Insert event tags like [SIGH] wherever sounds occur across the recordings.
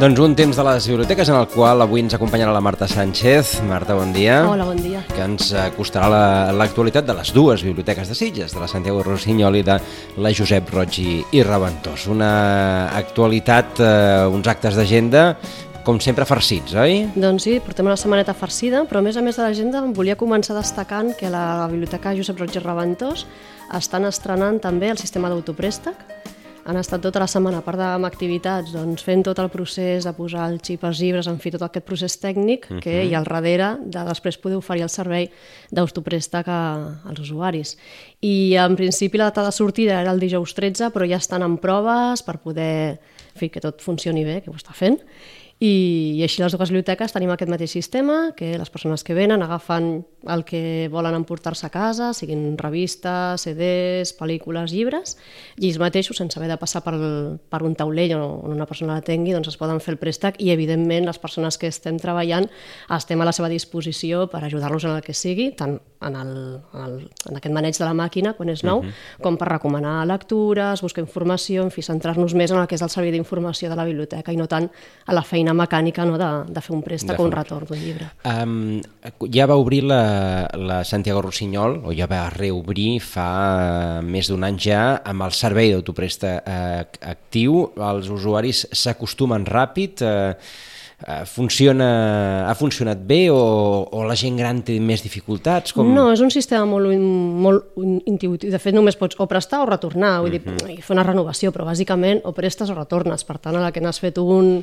Doncs un temps de les biblioteques en el qual avui ens acompanyarà la Marta Sánchez. Marta, bon dia. Hola, bon dia. Que ens acostarà la- l'actualitat de les dues biblioteques de Sitges, de la Santiago Rossinyol i de la Josep Roig i, i Reventós. Una actualitat, eh, uns actes d'agenda, com sempre farcits, oi? Doncs sí, portem una setmaneta farcida, però a més a més de l'agenda em volia començar destacant que la Biblioteca Josep Roig i Reventós estan estrenant també el sistema d'autoprèstec. Han estat tota la setmana, a part amb activitats, doncs, fent tot el procés de posar el xip als llibres, en fi, tot aquest procés tècnic que hi ha al darrere de després poder oferir el servei d'autoprèstec als usuaris. I en principi la data de sortida era el dijous 13, però ja estan en proves per poder en fi, que tot funcioni bé, que ho està fent. I, I així les dues biblioteques tenim aquest mateix sistema, que les persones que venen agafen el que volen emportar-se a casa, siguin revistes, CDs, pel·lícules, llibres, i ells mateixos, sense haver de passar per, per un taulell on una persona l'atengui, doncs es poden fer el préstec i, evidentment, les persones que estem treballant estem a la seva disposició per ajudar-los en el que sigui, tant en, el, en, el, en aquest maneig de la màquina, quan és nou, uh -huh. com per recomanar lectures, buscar informació, en fi, centrar-nos més en el que és el servei d'informació de la biblioteca i no tant a la feina mecànica no, de, de fer un préstec o un retorn d'un llibre. Um, ja va obrir la, la Santiago Rossinyol, o ja va reobrir fa més d'un any ja, amb el servei d'autopresta eh, actiu. Els usuaris s'acostumen ràpid, eh, eh, funciona, ha funcionat bé o, o la gent gran té més dificultats? Com... No, és un sistema molt, molt in- intuitiu. De fet, només pots o prestar o retornar, vull dir, i fer una renovació, però bàsicament o prestes o retornes. Per tant, a la que n'has fet un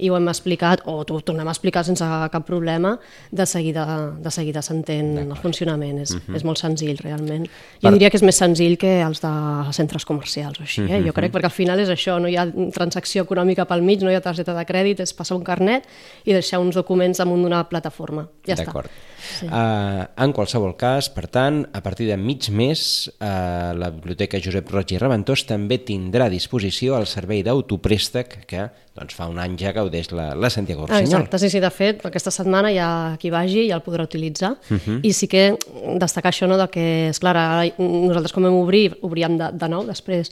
i ho hem explicat, o t'ho tornem a explicar sense cap problema, de seguida, de seguida s'entén el funcionament. És, és molt senzill, realment. Jo Per- diria que és més senzill que els de centres comercials o així, eh? Jo crec, perquè al final és això, no hi ha transacció econòmica pel mig, no hi ha targeta de crèdit, és passar un carnet i deixar uns documents damunt d'una plataforma. Ja està. D'acord. Sí. Uh, en qualsevol cas, per tant, a partir de mig mes, uh, la Biblioteca Josep Roig i Reventós també tindrà a disposició el servei d'autoprèstec que doncs, fa un any ja gaudeix la, la Santiago Ah, Rossinyol. exacte, sí, sí, de fet, aquesta setmana ja qui vagi ja el podrà utilitzar uh Mhm. -huh. i sí que destacar això, no, de que, és clar, ara nosaltres com vam obrir, obríem de, de nou després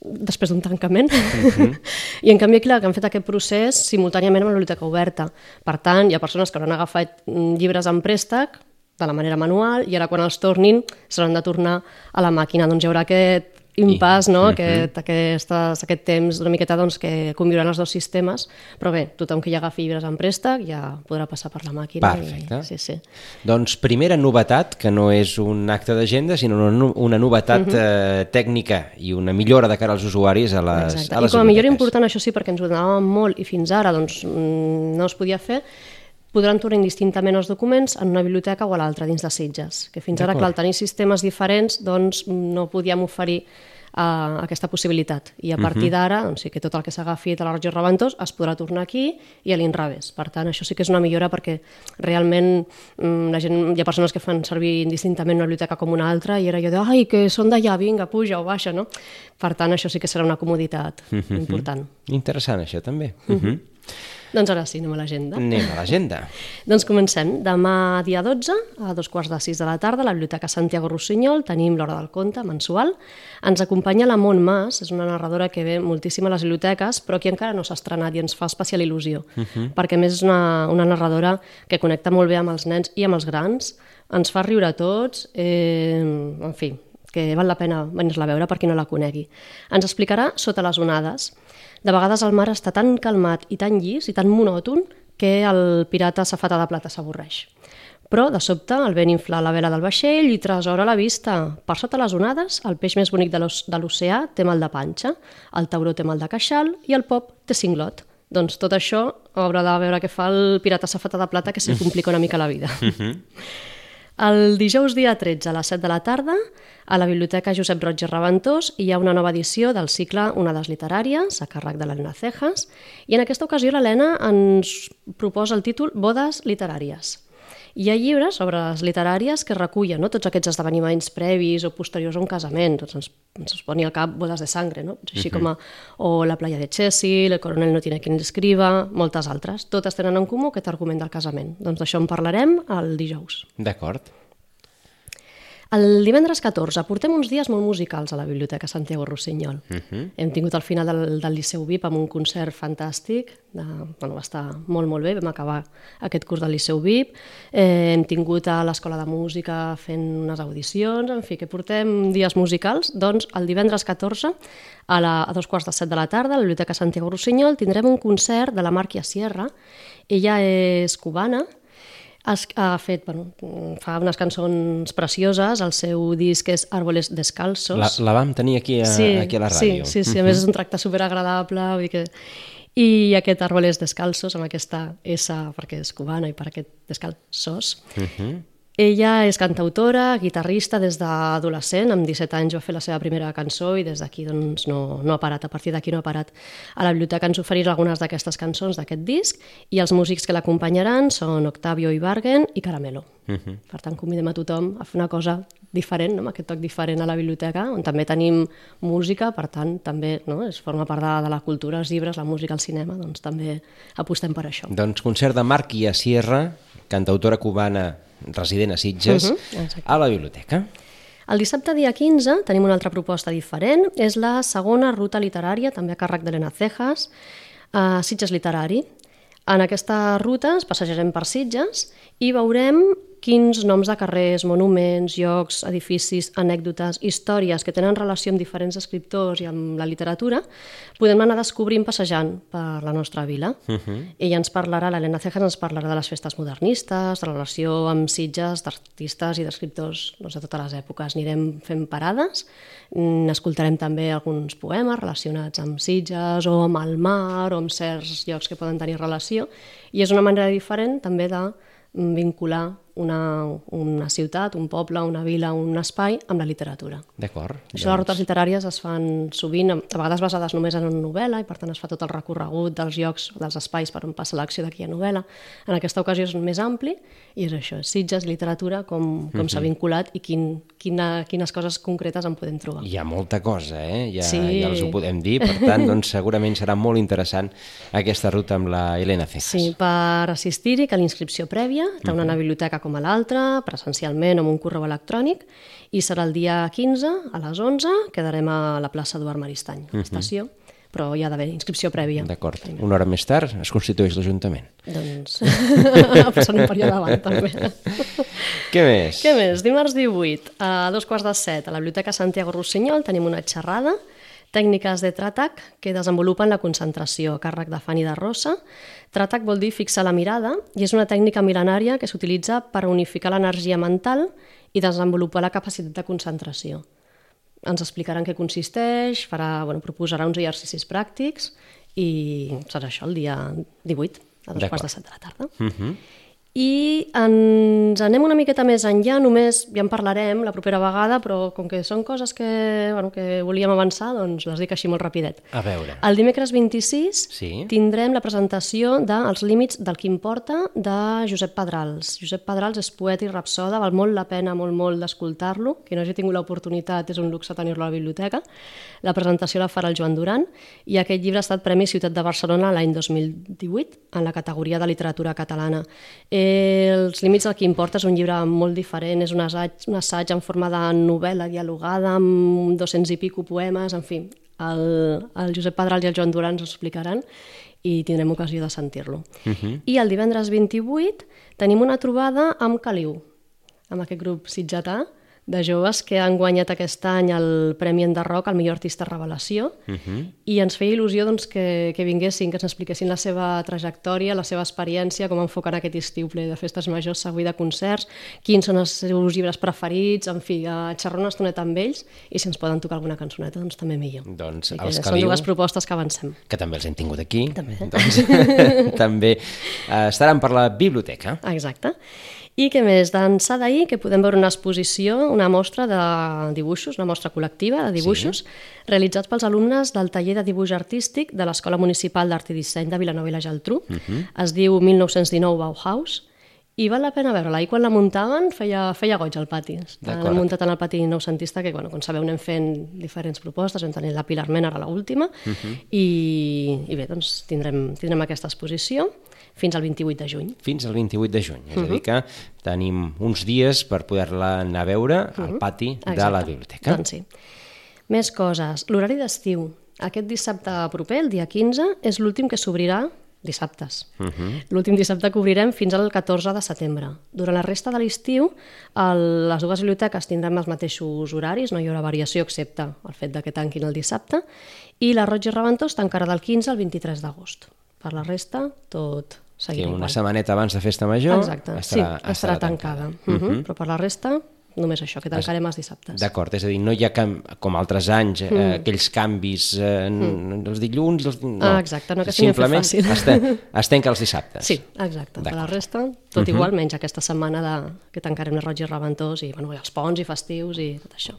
després d'un tancament. Mhm. [LAUGHS] i en canvi aquí que han fet aquest procés simultàniament amb la biblioteca oberta. Per tant hi ha persones que hauran agafat mm, llibres en préstec de la manera manual i ara quan els tornin s'hauran de tornar a la màquina. Doncs hi haurà aquest impàs, no? aquest, aquestes, aquest temps una miqueta doncs, que conviuran els dos sistemes, però bé, tothom que ja agafi llibres en préstec ja podrà passar per la màquina. Perfecte. I, sí, sí. Doncs primera novetat, que no és un acte d'agenda, sinó una, una novetat uh -huh. eh, tècnica i una millora de cara als usuaris a les, Exacte. a I les com a millor biblioteques. important, això sí, perquè ens ho donàvem molt i fins ara doncs, mm, no es podia fer, podran tornar indistintament els documents en una biblioteca o a l'altra dins de Sitges. Que fins ara, clar, al tenir sistemes diferents, doncs no podíem oferir uh, aquesta possibilitat. I a partir d'ara, doncs sí que tot el que s'agafi de la regió Reventós es podrà tornar aquí i a l'inrevés. Per tant, això sí que és una millora perquè realment mm, la gent, hi ha persones que fan servir indistintament una biblioteca com una altra i era jo de, ai, que són d'allà, vinga, puja o baixa, no? Per tant, això sí que serà una comoditat important. Interessant, això, també. Uh -huh. Doncs ara sí, anem a l'agenda. Anem a l'agenda. [LAUGHS] Doncs comencem. Demà, dia 12, a dos quarts de sis de la tarda, a la Biblioteca Santiago Rossinyol, tenim l'Hora del Conte, mensual. Ens acompanya la Mont Mas, és una narradora que ve moltíssim a les biblioteques, però aquí encara no s'ha estrenat i ens fa especial il·lusió, uh -huh. perquè més és una, una narradora que connecta molt bé amb els nens i amb els grans, ens fa riure a tots, eh, en fi, que val la pena venir-la a veure per qui no la conegui. Ens explicarà Sota les onades. De vegades el mar està tan calmat i tan llis i tan monòton que el pirata safata de plata s'avorreix. Però, de sobte, el vent infla la vela del vaixell i tresora la vista. Per sota les onades, el peix més bonic de l'oc- de l'oceà té mal de panxa, el tauró té mal de queixal i el pop té cinglot. Doncs tot això haurà de veure què fa el pirata safata de plata que se li complica una mica la vida. [LAUGHS] El dijous dia 13 a les 7 de la tarda, a la Biblioteca Josep Roig i Reventós hi ha una nova edició del cicle Onades literàries, a càrrec de l'Helena Cejas, i en aquesta ocasió l'Helena ens proposa el títol Bodes literàries. Hi ha llibres, obres literàries, que recullen no? tots aquests esdeveniments previs o posteriors a un casament. Tots ens, ens poni al cap bodes de sangre, no? així uh -huh. com a, o La playa de Chessy, El coronel no tiene quien l'escriva, moltes altres. Totes tenen en comú aquest argument del casament. Doncs d'això en parlarem el dijous. D'acord. El divendres 14 portem uns dies molt musicals a la Biblioteca Santiago Rossinyol. Uh -huh. Hem tingut el final del, del Liceu VIP amb un concert fantàstic, de, bueno, va estar molt, molt bé, vam acabar aquest curs del Liceu VIP, eh, hem tingut a l'Escola de Música fent unes audicions, en fi, que portem dies musicals, doncs el divendres 14 a, la, a dos quarts de set de la tarda a la Biblioteca Santiago Rossinyol tindrem un concert de la Màrquia Sierra, ella és cubana, ha fet, bueno, fa unes cançons precioses, el seu disc és Árboles Descalços. La, la vam tenir aquí a, sí, aquí a la ràdio. Sí, sí, sí, a més és un tracte superagradable, vull dir que... I aquest Árboles Descalços, amb aquesta S perquè és cubana i per aquest descalços, uh -huh ella és cantautora, guitarrista des d'adolescent, amb 17 anys va fer la seva primera cançó i des d'aquí doncs, no, no ha parat, a partir d'aquí no ha parat. A la biblioteca ens oferirà algunes d'aquestes cançons d'aquest disc i els músics que l'acompanyaran són Octavio Ibargen i Caramelo. Uh mhm. -huh. Per tant, convidem a tothom a fer una cosa diferent, no? amb aquest toc diferent a la biblioteca, on també tenim música, per tant, també no? es forma part de, de la cultura, els llibres, la música, el cinema, doncs també apostem per això. Doncs concert de Marc i a Sierra, cantautora cubana resident a Sitges, uh -huh, a la biblioteca. El dissabte dia 15 tenim una altra proposta diferent, és la segona ruta literària, també a càrrec d'Helena Cejas, a Sitges Literari. En aquesta ruta ens passejarem per Sitges i veurem quins noms de carrers, monuments, llocs, edificis, anècdotes, històries que tenen relació amb diferents escriptors i amb la literatura, podem anar descobrint passejant per la nostra vila. Uh -huh. Ella ens parlarà, l'Helena Cejas ens parlarà de les festes modernistes, de la relació amb sitges d'artistes i d'escriptors doncs, de totes les èpoques. Anirem fent parades, n'escoltarem també alguns poemes relacionats amb sitges o amb el mar o amb certs llocs que poden tenir relació i és una manera diferent també de vincular una, una ciutat, un poble, una vila, un espai amb la literatura. D'acord. Això doncs... les rutes literàries es fan sovint, a vegades basades només en una novel·la i per tant es fa tot el recorregut dels llocs, dels espais per on passa l'acció d'aquella novel·la. En aquesta ocasió és més ampli i és això, Sitges, literatura, com, com uh -huh. s'ha mhm. vinculat i quin, quina, quines coses concretes en podem trobar. Hi ha molta cosa, eh? Ja, sí. ja els ho podem dir, per tant, [LAUGHS] doncs, segurament serà molt interessant aquesta ruta amb la Helena Cejas. Sí, per assistir-hi cal inscripció prèvia, tant uh -huh. una mhm. biblioteca com a l'altre, presencialment amb un correu electrònic, i serà el dia 15 a les 11, quedarem a la plaça Eduard Maristany, uh -huh. però hi ha d'haver inscripció prèvia. D'acord. Una hora més tard es constitueix l'Ajuntament. Doncs [LAUGHS] passant un període davant, també. [LAUGHS] Què més? Què més? Dimarts 18, a dos quarts de set, a la Biblioteca Santiago Rossinyol, tenim una xerrada tècniques de Tratac que desenvolupen la concentració a càrrec de Fanny de Rosa. Tratac vol dir fixar la mirada i és una tècnica mil·lenària que s'utilitza per unificar l'energia mental i desenvolupar la capacitat de concentració. Ens explicaran què consisteix, farà, bueno, proposarà uns exercicis pràctics i serà això el dia 18, a dos quarts de set de la tarda. Uh mhm. -huh. I ens anem una miqueta més enllà, només ja en parlarem la propera vegada, però com que són coses que, bueno, que volíem avançar, doncs les dic així molt rapidet. A veure. El dimecres 26 sí. tindrem la presentació dels límits del que importa de Josep Pedrals. Josep Pedrals és poeta i rapsoda, val molt la pena, molt, molt d'escoltar-lo. Qui no hagi tingut l'oportunitat és un luxe tenir-lo a la biblioteca. La presentació la farà el Joan Duran i aquest llibre ha estat Premi Ciutat de Barcelona l'any 2018 en la categoria de literatura catalana. Eh, els límits del que importa és un llibre molt diferent, és un assaig, un assaig en forma de novel·la dialogada amb 200 i pico poemes, en fi, el, el Josep Pedral i el Joan Duran ens ho explicaran i tindrem ocasió de sentir-lo. Uh mhm. -huh. I el divendres 28 tenim una trobada amb Caliu, amb aquest grup sitjatà, de joves que han guanyat aquest any el Premi Enderroc al millor artista revelació uh mhm. -huh. i ens feia il·lusió doncs, que, que vinguessin, que ens expliquessin la seva trajectòria, la seva experiència, com enfoquen aquest estiu ple de festes majors, següi de concerts, quins són els seus llibres preferits, en fi, a xerrar una estoneta amb ells i si ens poden tocar alguna cançoneta, doncs també millor. Doncs els Caliu, són dues propostes que avancem. Que també els hem tingut aquí. També. Doncs, [LAUGHS] també eh, estaran per la biblioteca. Exacte. I què més? D'ençà d'ahir que podem veure una exposició, una mostra de dibuixos, una mostra col·lectiva de dibuixos, sí. realitzats pels alumnes del taller de dibuix artístic de l'Escola Municipal d'Art i Disseny de Vilanova i la Geltrú. Uh mhm. -huh. Es diu 1919 Bauhaus i val la pena veure-la. I quan la muntaven feia, feia goig al pati. L'han muntat en el pati noucentista, que, bueno, com sabeu, anem fent diferents propostes, vam tenir la Pilar Mena, ara l'última, uh -huh. i, i bé, doncs tindrem, tindrem aquesta exposició fins al 28 de juny. fins al 28 de juny. És a dir que tenim uns dies per poder-la anar a veure al pati de la Exacte. biblioteca. Doncs sí. Més coses. L'horari d'estiu. Aquest dissabte proper, el dia 15, és l'últim que s'obrirà dissabtes. Uh -huh. L'últim dissabte que obrirem fins al 14 de setembre. Durant la resta de l'estiu, les dues biblioteques tindran els mateixos horaris, no hi haurà variació excepte el fet de que tanquin el dissabte, i la Roig i Reventós tancarà del 15 al 23 d'agost. Per la resta, tot seguirà una igual. setmaneta abans de Festa Major Exacte, estarà, sí, estarà, tancada. Uh -huh. Però per la resta, només això, que tancarem els dissabtes. D'acord, és a dir, no hi ha cam... com altres anys, eh, Mm. aquells canvis eh, mm. els dilluns... Els... No. Ah, exacte, no, que fet Simplement fàcil. es, ten... [LAUGHS] es tanca els dissabtes. Sí, exacte. Per la resta, tot igual, menys aquesta setmana de, que tancarem la Roig i Reventós i, bueno, i els ponts i festius i tot això.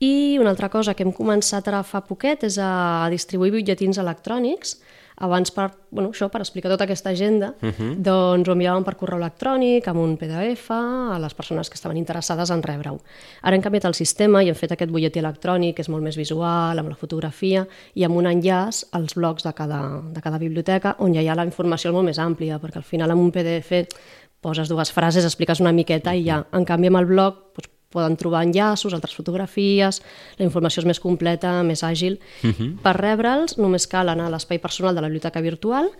I una altra cosa que hem començat ara fa poquet és a distribuir butlletins electrònics abans per, bueno, això, per explicar tota aquesta agenda, uh -huh. doncs ho enviàvem per correu electrònic, amb un PDF, a les persones que estaven interessades en rebre-ho. Ara hem canviat el sistema i hem fet aquest butlletí electrònic, que és molt més visual, amb la fotografia, i amb un enllaç als blocs de cada, de cada biblioteca, on ja hi ha la informació molt més àmplia, perquè al final amb un PDF poses dues frases, expliques una miqueta i ja. En canvi, amb el blog poden trobar enllaços, altres fotografies, la informació és més completa, més àgil. Uh -huh. Per rebre'ls només cal anar a l'espai personal de la biblioteca virtual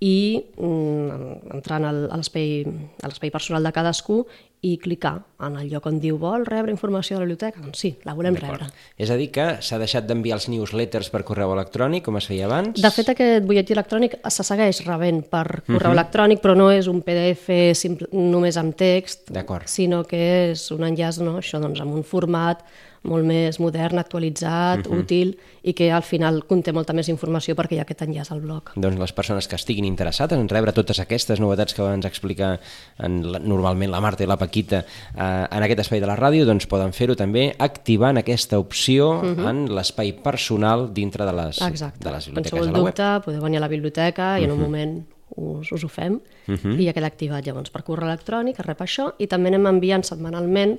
i mm, entrant al, a l'espai a l'espai personal de cadascú i clicar en el lloc on diu vol rebre informació de la biblioteca. Doncs sí, la volem rebre. És a dir, que s'ha deixat d'enviar els newsletters per correu electrònic, com es feia abans? De fet, aquest butlletí electrònic se segueix rebent per correu uh -huh. electrònic, però no és un PDF simple, només amb text, sinó que és un enllaç no, això, doncs, amb un format molt més modern, actualitzat, uh -huh. útil, i que al final conté molta més informació perquè hi ha aquest enllaç al blog. Doncs les persones que estiguin interessades en rebre totes aquestes novetats que ens explica en la, normalment la Marta i la Paquita eh, en aquest espai de la ràdio, doncs poden fer-ho també activant aquesta opció uh -huh. en l'espai personal dintre de les, Exacte. de les biblioteques sou a la web. dubte, podeu venir a la biblioteca i en un moment us, us ho fem i ja queda activat llavors per correu electrònic, es rep això i també anem enviant setmanalment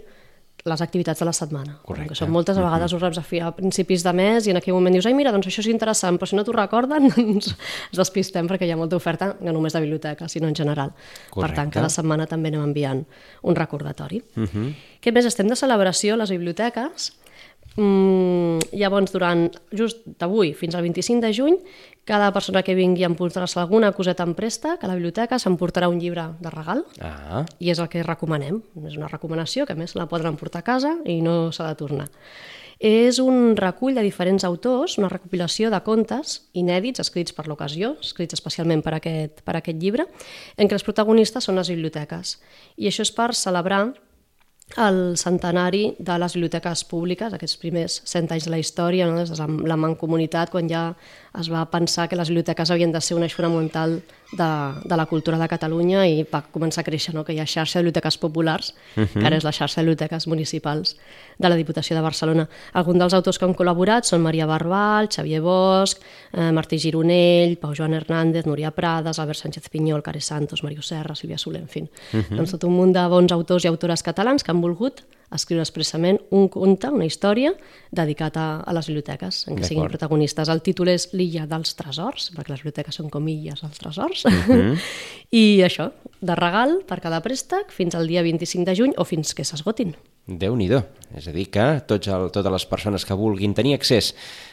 les activitats de la setmana. Correcte. Que són moltes, a vegades us reps a, fi, a principis de mes i en aquell moment dius, ai mira, doncs això és interessant, però si no t'ho recorden, [LAUGHS] doncs ens despistem perquè hi ha molta oferta, no només de biblioteca, sinó en general. Per tant, Correcte. cada setmana també anem enviant un recordatori. Uh -huh. Què més? Estem de celebració a les biblioteques Mm, llavors, durant just d'avui fins al 25 de juny, cada persona que vingui a emportar-se alguna coseta en préstec a la biblioteca s'emportarà un llibre de regal Ah, i és el que recomanem. És una recomanació que a més la poden emportar a casa i no s'ha de tornar. És un recull de diferents autors, una recopilació de contes inèdits escrits per l'ocasió, escrits especialment per aquest, per aquest llibre, en què els protagonistes són les biblioteques. I això és per celebrar el centenari de les biblioteques públiques, aquests primers cent anys de la història, no? des de la, mancomunitat, quan ja es va pensar que les biblioteques havien de ser un eix fonamental de, de la cultura de Catalunya i va començar a créixer no? que hi ha xarxa de biblioteques populars, uh -huh. que ara és la xarxa de biblioteques municipals de la Diputació de Barcelona. Alguns dels autors que han col·laborat són Maria Barbal, Xavier Bosch, eh, Martí Gironell, Pau Joan Hernández, Núria Prades, Albert Sánchez Pinyol, Care Santos, Mario Serra, Sílvia Soler, en fi. Uh -huh. doncs tot un munt de bons autors i autores catalans que han volgut escriure expressament un conte, una història, dedicat a, a les biblioteques, en què siguin protagonistes. El títol és L'illa dels tresors, perquè les biblioteques són com illes dels tresors. Uh [LAUGHS] -huh. I això, de regal per cada préstec fins al dia 25 de juny o fins que s'esgotin. Déu nhi És a dir, que tots el, totes les persones que vulguin tenir accés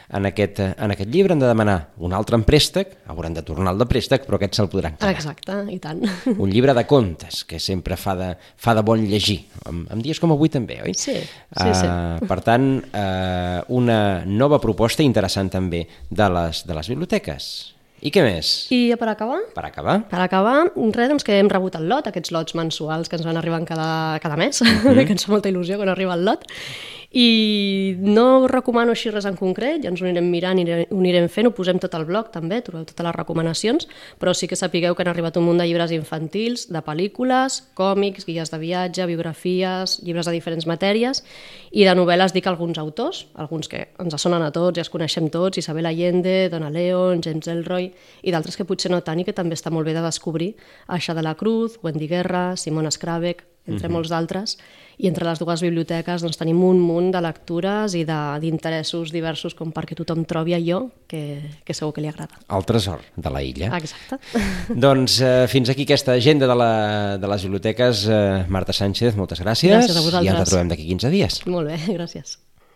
en aquest, en aquest llibre han de demanar un altre en préstec, hauran de tornar el de préstec, però aquest se'l podran quedar. Exacte, i tant. [LAUGHS] Un llibre de contes, que sempre fa de, fa de bon llegir, en, en dies com avui també, oi? Sí, sí, sí. Uh, per tant, uh, una nova proposta interessant també de les, de les biblioteques. I què més? I per acabar, Per acabar? Per acabar, res, doncs que hem rebut el lot, aquests lots mensuals que ens van arribant cada, cada mes, mm -hmm. [LAUGHS] que ens fa molta il·lusió quan arriba el lot, I no recomano així res en concret, ja ens ho anirem mirant i ho anirem fent, ho posem tot al blog també, trobeu totes les recomanacions, però sí que sapigueu que han arribat un munt de llibres infantils, de pel·lícules, còmics, guies de viatge, biografies, llibres de diferents matèries, i de novel·les dic alguns autors, alguns que ens sonen a tots, ja els coneixem tots, Isabel Allende, Donna Leon, James Elroy, i d'altres que potser no tant i que també està molt bé de descobrir, Aixa de la Cruz, Wendy Guerra, Simona Scrabeck, entre mm -hmm. molts d'altres, i entre les dues biblioteques doncs, tenim un munt de lectures i d'interessos diversos com perquè tothom trobi allò que, que segur que li agrada. El tresor de la illa. Exacte. [LAUGHS] doncs eh, fins aquí aquesta agenda de, la, de les biblioteques. Eh, Marta Sánchez, moltes gràcies. Gràcies a vosaltres. I ens trobem d'aquí 15 dies. Molt bé, gràcies.